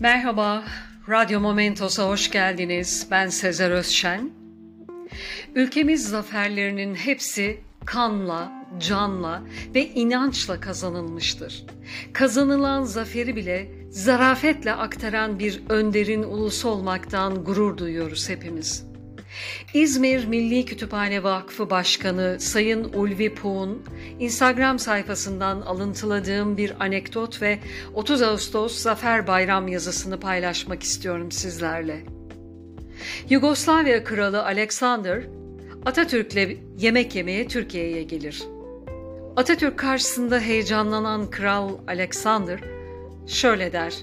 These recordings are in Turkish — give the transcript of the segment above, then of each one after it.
Merhaba, Radyo Momentos'a hoş geldiniz. Ben Sezer Özşen. Ülkemiz zaferlerinin hepsi kanla, canla ve inançla kazanılmıştır. Kazanılan zaferi bile zarafetle aktaran bir önderin ulusu olmaktan gurur duyuyoruz hepimiz. İzmir Milli Kütüphane Vakfı Başkanı Sayın Ulvi Puğ'un Instagram sayfasından alıntıladığım bir anekdot ve 30 Ağustos Zafer Bayram yazısını paylaşmak istiyorum sizlerle. Yugoslavya Kralı Alexander Atatürk'le yemek yemeye Türkiye'ye gelir. Atatürk karşısında heyecanlanan Kral Alexander şöyle der.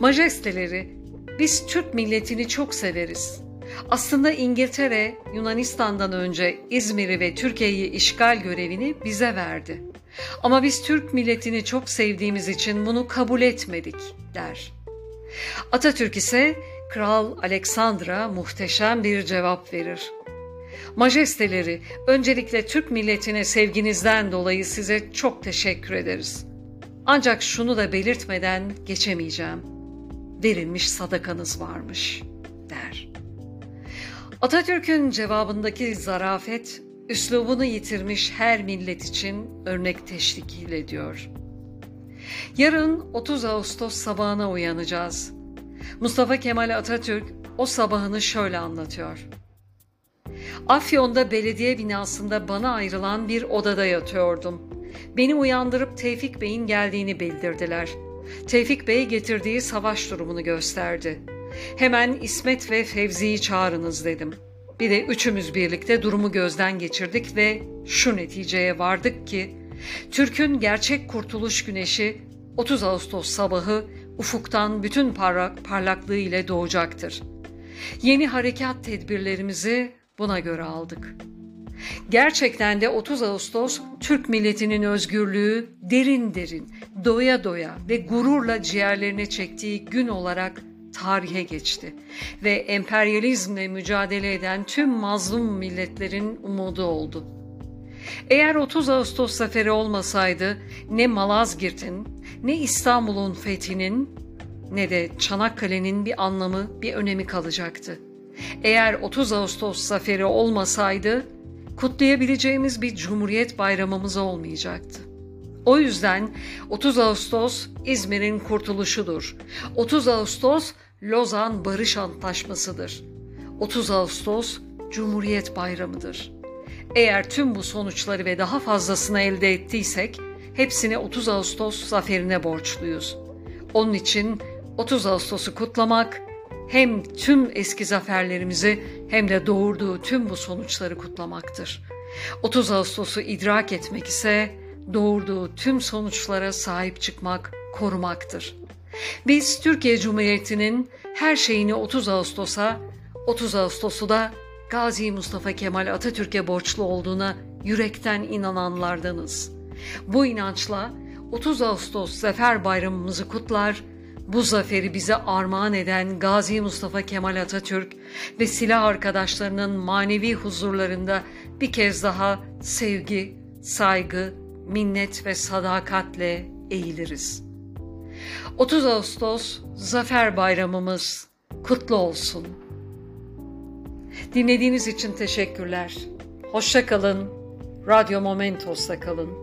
Majesteleri, biz Türk milletini çok severiz. Aslında İngiltere Yunanistan'dan önce İzmir'i ve Türkiye'yi işgal görevini bize verdi. Ama biz Türk milletini çok sevdiğimiz için bunu kabul etmedik der. Atatürk ise Kral Alexander'a muhteşem bir cevap verir. Majesteleri, öncelikle Türk milletine sevginizden dolayı size çok teşekkür ederiz. Ancak şunu da belirtmeden geçemeyeceğim. Verilmiş sadakanız varmış, der. Atatürk'ün cevabındaki zarafet, üslubunu yitirmiş her millet için örnek teşkil ediyor. Yarın 30 Ağustos sabahına uyanacağız. Mustafa Kemal Atatürk o sabahını şöyle anlatıyor. Afyon'da belediye binasında bana ayrılan bir odada yatıyordum. Beni uyandırıp Tevfik Bey'in geldiğini bildirdiler. Tevfik Bey getirdiği savaş durumunu gösterdi. Hemen İsmet ve Fevzi'yi çağırınız dedim. Bir de üçümüz birlikte durumu gözden geçirdik ve şu neticeye vardık ki Türk'ün gerçek kurtuluş güneşi 30 Ağustos sabahı ufuktan bütün parlak, parlaklığı ile doğacaktır. Yeni harekat tedbirlerimizi buna göre aldık. Gerçekten de 30 Ağustos Türk milletinin özgürlüğü derin derin, doya doya ve gururla ciğerlerine çektiği gün olarak tarihe geçti ve emperyalizmle mücadele eden tüm mazlum milletlerin umudu oldu. Eğer 30 Ağustos zaferi olmasaydı ne Malazgirt'in, ne İstanbul'un fethinin ne de Çanakkale'nin bir anlamı, bir önemi kalacaktı. Eğer 30 Ağustos zaferi olmasaydı kutlayabileceğimiz bir Cumhuriyet bayramımız olmayacaktı. O yüzden 30 Ağustos İzmir'in kurtuluşudur. 30 Ağustos Lozan Barış Antlaşması'dır. 30 Ağustos Cumhuriyet Bayramı'dır. Eğer tüm bu sonuçları ve daha fazlasını elde ettiysek hepsini 30 Ağustos zaferine borçluyuz. Onun için 30 Ağustos'u kutlamak hem tüm eski zaferlerimizi hem de doğurduğu tüm bu sonuçları kutlamaktır. 30 Ağustos'u idrak etmek ise doğurduğu tüm sonuçlara sahip çıkmak, korumaktır. Biz Türkiye Cumhuriyeti'nin her şeyini 30 Ağustos'a, 30 Ağustos'u da Gazi Mustafa Kemal Atatürk'e borçlu olduğuna yürekten inananlardanız. Bu inançla 30 Ağustos Zafer Bayramımızı kutlar, bu zaferi bize armağan eden Gazi Mustafa Kemal Atatürk ve silah arkadaşlarının manevi huzurlarında bir kez daha sevgi, saygı, minnet ve sadakatle eğiliriz. 30 Ağustos Zafer Bayramımız kutlu olsun. Dinlediğiniz için teşekkürler. Hoşça kalın. Radyo Momentos'ta kalın.